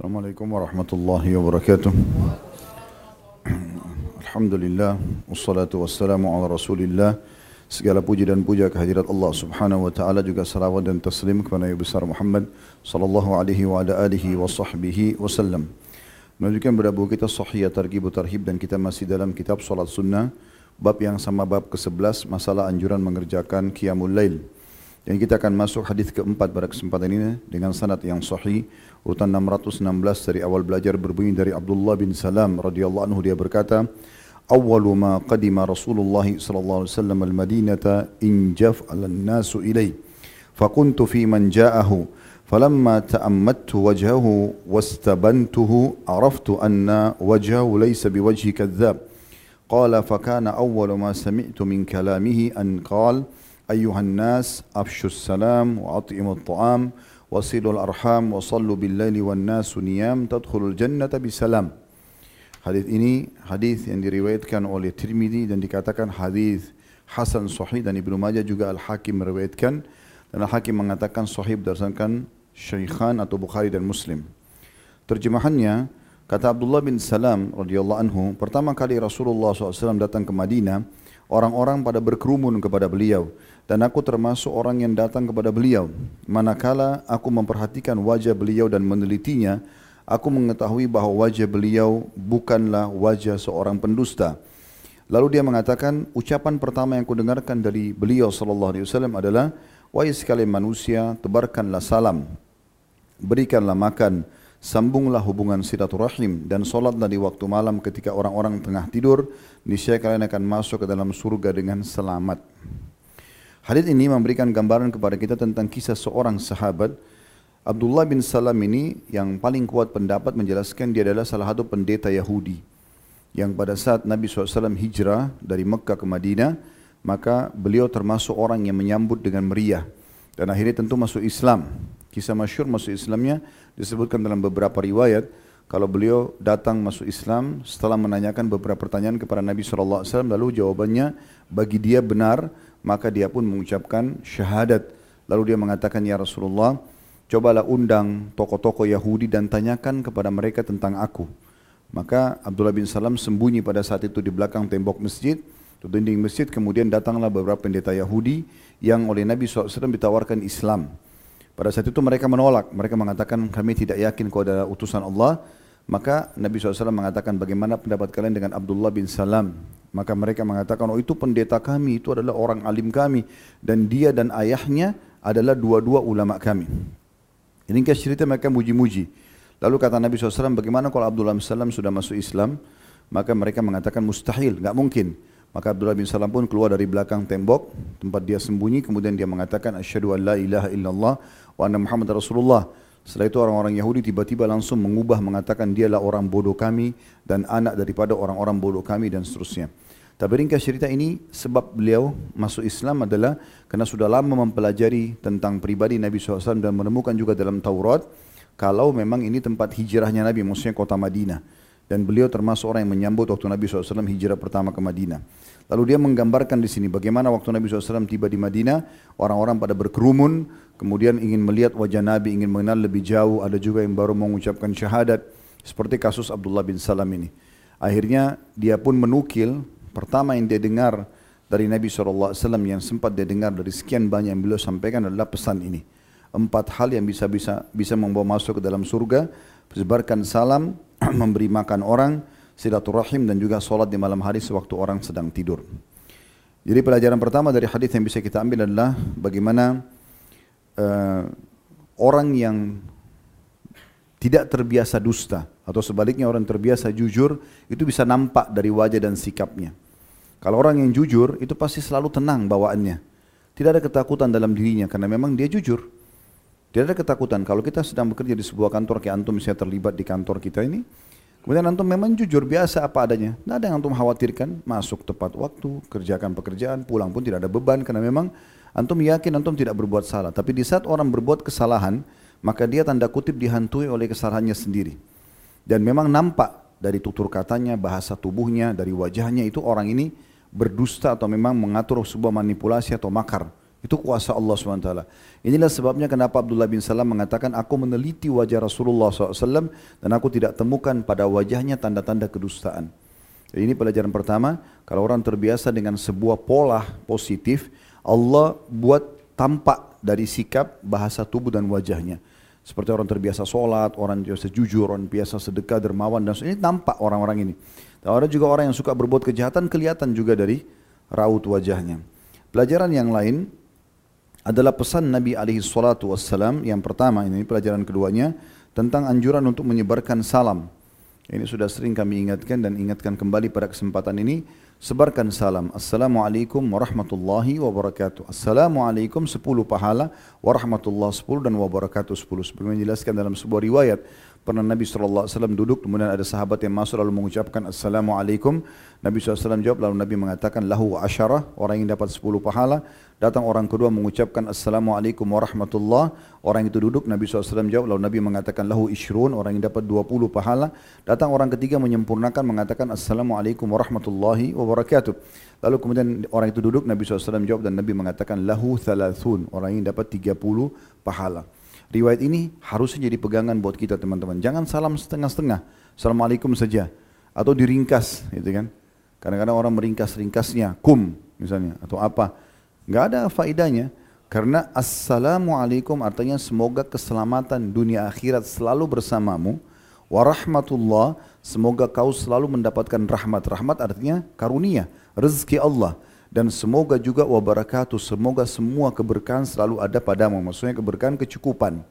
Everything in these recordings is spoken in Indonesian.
Assalamualaikum warahmatullahi wabarakatuh. Alhamdulillah wassalatu wassalamu ala Rasulillah. Segala puji dan puja kehadirat Allah Subhanahu wa taala juga salawat dan taslim kepada Nabi besar Muhammad sallallahu alaihi wa ala alihi wa sahbihi buku kita Sahih Targhib Tarhib dan kita masih dalam kitab Salat Sunnah bab yang sama bab ke-11 masalah anjuran mengerjakan qiyamul lail. Dan kita akan masuk hadis keempat pada kesempatan ini dengan sanad yang sahih urutan 616 dari awal belajar berbunyi dari Abdullah bin Salam radhiyallahu anhu dia berkata رسول الله صلى الله عليه وسلم المدينة انجف على الناس إليه فكنت في من جاءه فلما تأمدت وجهه واستبنته عرفت أن وجهه ليس بوجه كذاب قال فكان أول ما سمعت من كلامه أن قال أيها الناس أفشوا السلام وأطعموا الطعام وصلوا الأرحام وصلوا بالليل والناس نيام تدخل الجنة بسلام Hadis ini hadis yang diriwayatkan oleh Tirmidzi dan dikatakan hadis hasan sahih dan Ibnu Majah juga Al-Hakim meriwayatkan dan Al-Hakim mengatakan sahih berdasarkan Syekhan atau Bukhari dan Muslim. Terjemahannya kata Abdullah bin Salam radhiyallahu anhu, pertama kali Rasulullah SAW datang ke Madinah, orang-orang pada berkerumun kepada beliau dan aku termasuk orang yang datang kepada beliau. Manakala aku memperhatikan wajah beliau dan menelitinya, aku mengetahui bahwa wajah beliau bukanlah wajah seorang pendusta. Lalu dia mengatakan, ucapan pertama yang kudengarkan dari beliau sallallahu alaihi wasallam adalah, wahai sekalian manusia, tebarkanlah salam, berikanlah makan, sambunglah hubungan silaturahim dan solatlah di waktu malam ketika orang-orang tengah tidur, niscaya kalian akan masuk ke dalam surga dengan selamat. Hadis ini memberikan gambaran kepada kita tentang kisah seorang sahabat. Abdullah bin Salam ini yang paling kuat pendapat menjelaskan dia adalah salah satu pendeta Yahudi. Yang pada saat Nabi SAW hijrah dari Mekah ke Madinah maka beliau termasuk orang yang menyambut dengan meriah dan akhirnya tentu masuk Islam kisah masyur masuk Islamnya disebutkan dalam beberapa riwayat kalau beliau datang masuk Islam setelah menanyakan beberapa pertanyaan kepada Nabi SAW lalu jawabannya bagi dia benar maka dia pun mengucapkan syahadat lalu dia mengatakan ya Rasulullah cobalah undang tokoh-tokoh Yahudi dan tanyakan kepada mereka tentang aku. Maka Abdullah bin Salam sembunyi pada saat itu di belakang tembok masjid, di dinding masjid, kemudian datanglah beberapa pendeta Yahudi yang oleh Nabi SAW ditawarkan Islam. Pada saat itu mereka menolak, mereka mengatakan kami tidak yakin kau adalah utusan Allah. Maka Nabi SAW mengatakan bagaimana pendapat kalian dengan Abdullah bin Salam. Maka mereka mengatakan oh itu pendeta kami, itu adalah orang alim kami. Dan dia dan ayahnya adalah dua-dua ulama kami. Ini kan cerita mereka muji-muji. Lalu kata Nabi SAW, bagaimana kalau Abdullah bin Salam sudah masuk Islam? Maka mereka mengatakan mustahil, nggak mungkin. Maka Abdullah bin Salam pun keluar dari belakang tembok tempat dia sembunyi. Kemudian dia mengatakan asyhadu an la ilaha illallah wa anna Muhammad Rasulullah. Setelah itu orang-orang Yahudi tiba-tiba langsung mengubah mengatakan dialah orang bodoh kami dan anak daripada orang-orang bodoh kami dan seterusnya. Tapi ringkas cerita ini sebab beliau masuk Islam adalah karena sudah lama mempelajari tentang pribadi Nabi SAW dan menemukan juga dalam Taurat kalau memang ini tempat hijrahnya Nabi, maksudnya kota Madinah. Dan beliau termasuk orang yang menyambut waktu Nabi SAW hijrah pertama ke Madinah. Lalu dia menggambarkan di sini bagaimana waktu Nabi SAW tiba di Madinah, orang-orang pada berkerumun, kemudian ingin melihat wajah Nabi, ingin mengenal lebih jauh, ada juga yang baru mengucapkan syahadat, seperti kasus Abdullah bin Salam ini. Akhirnya dia pun menukil Pertama yang dia dengar dari Nabi SAW yang sempat dia dengar dari sekian banyak yang beliau sampaikan adalah pesan ini. Empat hal yang bisa bisa bisa membawa masuk ke dalam surga, sebarkan salam, memberi makan orang, silaturahim dan juga solat di malam hari sewaktu orang sedang tidur. Jadi pelajaran pertama dari hadis yang bisa kita ambil adalah bagaimana uh, orang yang tidak terbiasa dusta atau sebaliknya orang terbiasa jujur itu bisa nampak dari wajah dan sikapnya. Kalau orang yang jujur itu pasti selalu tenang bawaannya. Tidak ada ketakutan dalam dirinya karena memang dia jujur. Tidak ada ketakutan. Kalau kita sedang bekerja di sebuah kantor kayak antum misalnya terlibat di kantor kita ini, kemudian antum memang jujur biasa apa adanya. Tidak ada yang antum khawatirkan, masuk tepat waktu, kerjakan pekerjaan, pulang pun tidak ada beban karena memang antum yakin antum tidak berbuat salah. Tapi di saat orang berbuat kesalahan, maka dia tanda kutip dihantui oleh kesalahannya sendiri. Dan memang nampak dari tutur katanya, bahasa tubuhnya, dari wajahnya itu orang ini berdusta atau memang mengatur sebuah manipulasi atau makar Itu kuasa Allah SWT. Inilah sebabnya kenapa Abdullah bin Salam mengatakan, aku meneliti wajah Rasulullah SAW dan aku tidak temukan pada wajahnya tanda-tanda kedustaan. Jadi ini pelajaran pertama, kalau orang terbiasa dengan sebuah pola positif, Allah buat tampak dari sikap, bahasa tubuh dan wajahnya. Seperti orang terbiasa sholat, orang biasa jujur, orang biasa sedekah, dermawan, dan ini tampak orang-orang ini. Dan ada juga orang yang suka berbuat kejahatan, kelihatan juga dari raut wajahnya. Pelajaran yang lain, adalah pesan Nabi alaihi salatu wassalam yang pertama ini pelajaran keduanya tentang anjuran untuk menyebarkan salam. Ini sudah sering kami ingatkan dan ingatkan kembali pada kesempatan ini. Sebarkan salam. Assalamualaikum warahmatullahi wabarakatuh. Assalamualaikum 10 pahala, warahmatullahi 10 dan wabarakatuh 10. Sebagaimana dijelaskan dalam sebuah riwayat, Pernah Nabi SAW duduk, kemudian ada sahabat yang masuk lalu mengucapkan Assalamualaikum. Nabi SAW jawab, lalu Nabi mengatakan, Lahu asyarah, orang yang dapat 10 pahala. Datang orang kedua mengucapkan Assalamualaikum warahmatullah. Orang itu duduk, Nabi SAW jawab, lalu Nabi mengatakan, Lahu ishrun, orang yang dapat 20 pahala. Datang orang ketiga menyempurnakan, mengatakan Assalamualaikum warahmatullahi wabarakatuh. Lalu kemudian orang itu duduk, Nabi SAW jawab dan Nabi mengatakan, Lahu thalathun, orang yang dapat 30 pahala. Riwayat ini harusnya jadi pegangan buat kita teman-teman. Jangan salam setengah-setengah. Assalamualaikum saja. Atau diringkas gitu kan. Kadang-kadang orang meringkas-ringkasnya. Kum misalnya. Atau apa. Nggak ada faidahnya. Karena Assalamualaikum artinya semoga keselamatan dunia akhirat selalu bersamamu. Warahmatullah semoga kau selalu mendapatkan rahmat. Rahmat artinya karunia, rezeki Allah dan semoga juga wabarakatuh semoga semua keberkahan selalu ada padamu. Maksudnya keberkahan kecukupan.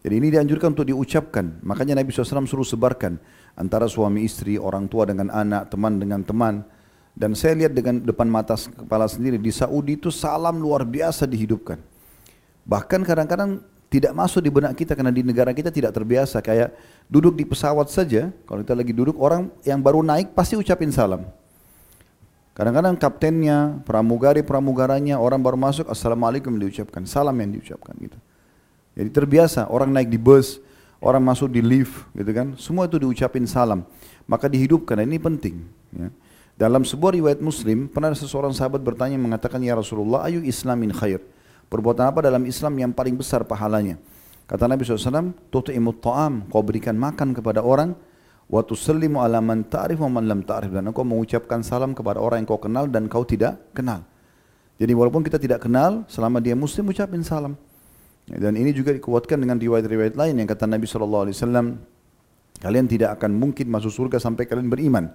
Jadi ini dianjurkan untuk diucapkan. Makanya Nabi SAW suruh sebarkan antara suami istri orang tua dengan anak teman dengan teman. Dan saya lihat dengan depan mata kepala sendiri di Saudi itu salam luar biasa dihidupkan. Bahkan kadang-kadang tidak masuk di benak kita karena di negara kita tidak terbiasa. Kayak duduk di pesawat saja kalau kita lagi duduk orang yang baru naik pasti ucapin salam Kadang-kadang kaptennya, pramugari-pramugaranya, orang baru masuk, Assalamualaikum diucapkan, salam yang diucapkan gitu. Jadi terbiasa, orang naik di bus, orang masuk di lift gitu kan, semua itu diucapin salam. Maka dihidupkan, ini penting. Ya. Dalam sebuah riwayat muslim, pernah ada seseorang sahabat bertanya mengatakan, Ya Rasulullah, ayu islamin khair. Perbuatan apa dalam Islam yang paling besar pahalanya? Kata Nabi SAW, Tutu'imut ta'am, kau berikan makan kepada orang, wa tusallimu ala man ta'rif wa man lam ta'rif dan engkau mengucapkan salam kepada orang yang kau kenal dan kau tidak kenal. Jadi walaupun kita tidak kenal, selama dia muslim ucapin salam. Dan ini juga dikuatkan dengan riwayat-riwayat lain yang kata Nabi SAW, kalian tidak akan mungkin masuk surga sampai kalian beriman.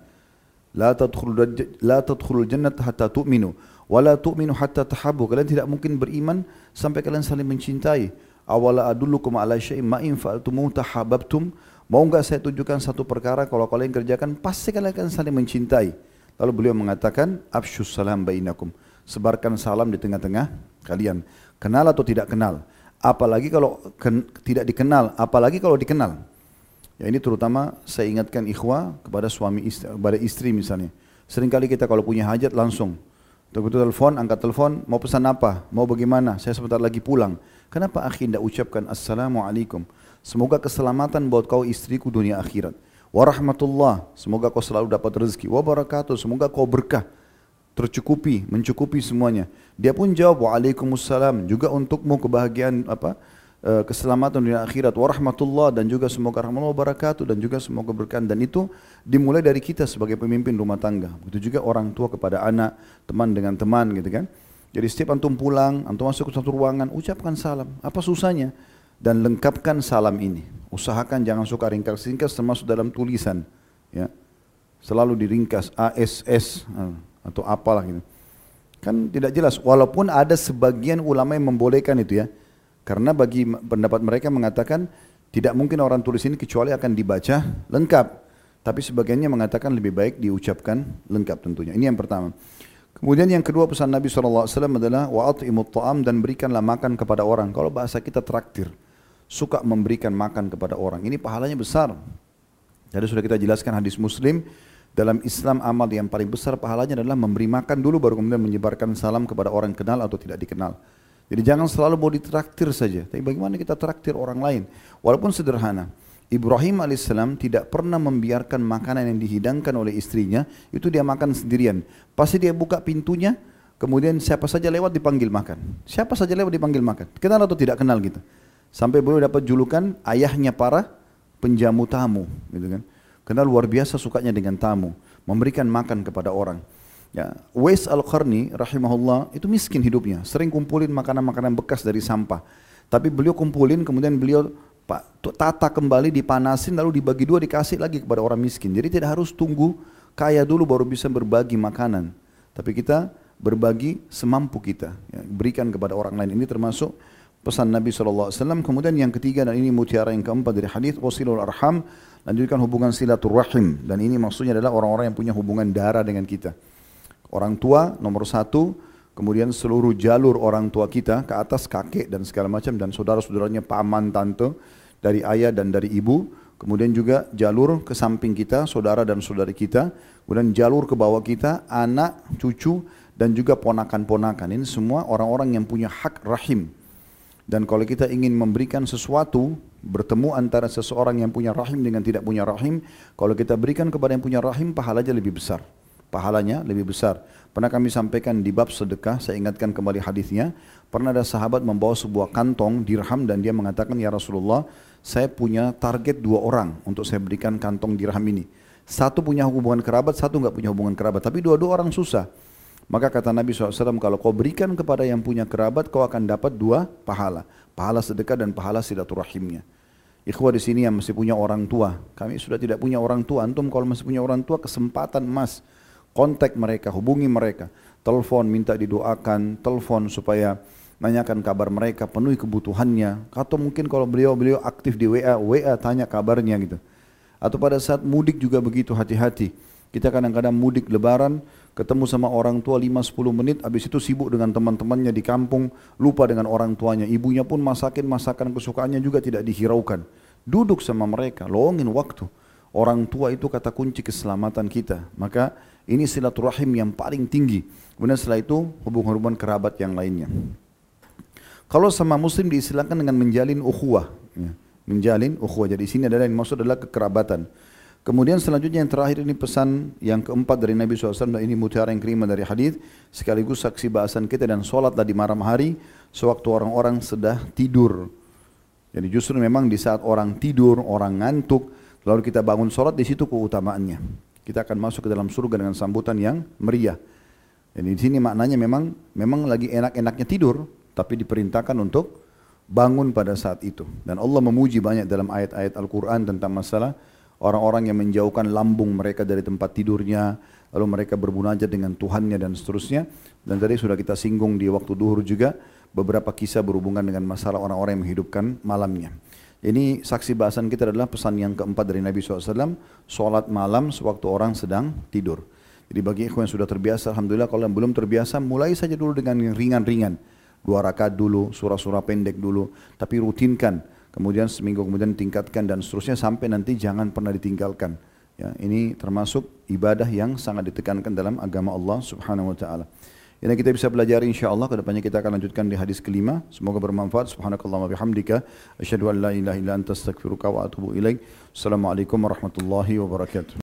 La tadkhulul la tadkhulul jannah hatta tu'minu wa la tu'minu hatta tahabbu. Kalian tidak mungkin beriman sampai kalian saling mencintai. Awala adullukum ala syai'in ma in fa'altum tahabbtum Mau enggak saya tunjukkan satu perkara kalau kalian kerjakan pasti kalian akan saling mencintai. Lalu beliau mengatakan absyus salam bainakum. Sebarkan salam di tengah-tengah kalian. Kenal atau tidak kenal. Apalagi kalau ken, tidak dikenal, apalagi kalau dikenal. Ya ini terutama saya ingatkan ikhwah kepada suami istri, kepada istri misalnya. Seringkali kita kalau punya hajat langsung Betul telepon, angkat telepon, mau pesan apa, mau bagaimana, saya sebentar lagi pulang. Kenapa akhi tidak ucapkan Assalamualaikum? Semoga keselamatan buat kau istriku dunia akhirat. Warahmatullah, semoga kau selalu dapat rezeki. Wabarakatuh, semoga kau berkah. Tercukupi, mencukupi semuanya. Dia pun jawab, Waalaikumsalam. Juga untukmu kebahagiaan apa eh, keselamatan dunia akhirat. Warahmatullah dan juga semoga rahmatullah wabarakatuh dan juga semoga berkah. Dan itu dimulai dari kita sebagai pemimpin rumah tangga. Begitu juga orang tua kepada anak, teman dengan teman gitu kan. Jadi setiap antum pulang, antum masuk ke satu ruangan, ucapkan salam. Apa susahnya? dan lengkapkan salam ini. Usahakan jangan suka ringkas-ringkas termasuk dalam tulisan. Ya. Selalu diringkas ASS eh, atau apalah gitu. Kan tidak jelas. Walaupun ada sebagian ulama yang membolehkan itu ya. Karena bagi pendapat mereka mengatakan tidak mungkin orang tulis ini kecuali akan dibaca lengkap. Tapi sebagiannya mengatakan lebih baik diucapkan lengkap tentunya. Ini yang pertama. Kemudian yang kedua pesan Nabi SAW adalah wa'at'imut ta'am dan berikanlah makan kepada orang. Kalau bahasa kita traktir suka memberikan makan kepada orang. Ini pahalanya besar. Jadi sudah kita jelaskan hadis Muslim dalam Islam amal yang paling besar pahalanya adalah memberi makan dulu baru kemudian menyebarkan salam kepada orang kenal atau tidak dikenal. Jadi jangan selalu mau ditraktir saja. Tapi bagaimana kita traktir orang lain? Walaupun sederhana. Ibrahim alaihissalam tidak pernah membiarkan makanan yang dihidangkan oleh istrinya itu dia makan sendirian. Pasti dia buka pintunya, kemudian siapa saja lewat dipanggil makan. Siapa saja lewat dipanggil makan. Kenal atau tidak kenal gitu. Sampai beliau dapat julukan ayahnya para penjamu tamu, gitu kan. Kenal luar biasa sukanya dengan tamu, memberikan makan kepada orang. Ya, Wais Al-Qarni rahimahullah itu miskin hidupnya, sering kumpulin makanan-makanan bekas dari sampah. Tapi beliau kumpulin kemudian beliau Pak tata kembali dipanasin lalu dibagi dua dikasih lagi kepada orang miskin. Jadi tidak harus tunggu kaya dulu baru bisa berbagi makanan. Tapi kita berbagi semampu kita, ya, berikan kepada orang lain. Ini termasuk pesan Nabi SAW. Kemudian yang ketiga dan ini mutiara yang keempat dari hadis wasilul arham lanjutkan hubungan silaturahim dan ini maksudnya adalah orang-orang yang punya hubungan darah dengan kita. Orang tua nomor satu, kemudian seluruh jalur orang tua kita ke atas kakek dan segala macam dan saudara-saudaranya paman tante dari ayah dan dari ibu, kemudian juga jalur ke samping kita saudara dan saudari kita, kemudian jalur ke bawah kita anak, cucu dan juga ponakan-ponakan. Ini semua orang-orang yang punya hak rahim. Dan kalau kita ingin memberikan sesuatu, bertemu antara seseorang yang punya rahim dengan tidak punya rahim, kalau kita berikan kepada yang punya rahim, pahalanya lebih besar pahalanya lebih besar. Pernah kami sampaikan di bab sedekah, saya ingatkan kembali hadisnya. Pernah ada sahabat membawa sebuah kantong dirham dan dia mengatakan, Ya Rasulullah, saya punya target dua orang untuk saya berikan kantong dirham ini. Satu punya hubungan kerabat, satu nggak punya hubungan kerabat. Tapi dua-dua orang susah. Maka kata Nabi SAW, kalau kau berikan kepada yang punya kerabat, kau akan dapat dua pahala. Pahala sedekah dan pahala silaturahimnya. Ikhwah di sini yang masih punya orang tua. Kami sudah tidak punya orang tua. Antum kalau masih punya orang tua, kesempatan emas kontak mereka, hubungi mereka, telepon minta didoakan, telepon supaya nanyakan kabar mereka, penuhi kebutuhannya. Atau mungkin kalau beliau-beliau aktif di WA, WA tanya kabarnya gitu. Atau pada saat mudik juga begitu hati-hati. Kita kadang-kadang mudik lebaran, ketemu sama orang tua 5-10 menit, habis itu sibuk dengan teman-temannya di kampung, lupa dengan orang tuanya. Ibunya pun masakin masakan kesukaannya juga tidak dihiraukan. Duduk sama mereka, longin waktu. Orang tua itu kata kunci keselamatan kita. Maka ini silaturahim yang paling tinggi. Kemudian setelah itu hubungan-hubungan kerabat yang lainnya. Kalau sama muslim diistilahkan dengan menjalin ukhuwah. Ya. Menjalin ukhuwah. Jadi sini adalah yang maksud adalah kekerabatan. Kemudian selanjutnya yang terakhir ini pesan yang keempat dari Nabi SAW dan ini mutiara yang kelima dari hadis sekaligus saksi bahasan kita dan sholatlah di malam hari sewaktu orang-orang sudah tidur. Jadi justru memang di saat orang tidur, orang ngantuk, Lalu kita bangun sholat di situ keutamaannya. Kita akan masuk ke dalam surga dengan sambutan yang meriah. Jadi di sini maknanya memang memang lagi enak-enaknya tidur, tapi diperintahkan untuk bangun pada saat itu. Dan Allah memuji banyak dalam ayat-ayat Al-Quran tentang masalah orang-orang yang menjauhkan lambung mereka dari tempat tidurnya, lalu mereka berbunajat dengan Tuhannya dan seterusnya. Dan tadi sudah kita singgung di waktu duhur juga beberapa kisah berhubungan dengan masalah orang-orang yang menghidupkan malamnya. Ini saksi bahasan kita adalah pesan yang keempat dari Nabi SAW, sholat malam sewaktu orang sedang tidur. Jadi bagi ikhwan yang sudah terbiasa, Alhamdulillah kalau yang belum terbiasa, mulai saja dulu dengan yang ringan-ringan. Dua rakaat dulu, surah-surah pendek dulu, tapi rutinkan. Kemudian seminggu kemudian tingkatkan dan seterusnya sampai nanti jangan pernah ditinggalkan. Ya, ini termasuk ibadah yang sangat ditekankan dalam agama Allah Subhanahu wa taala. Ini kita bisa belajar insyaAllah. Kedepannya kita akan lanjutkan di hadis kelima. Semoga bermanfaat. Subhanakallah wa bihamdika. Asyadu an la ilaha illa anta astagfiruka wa atubu ilaih. Assalamualaikum warahmatullahi wabarakatuh.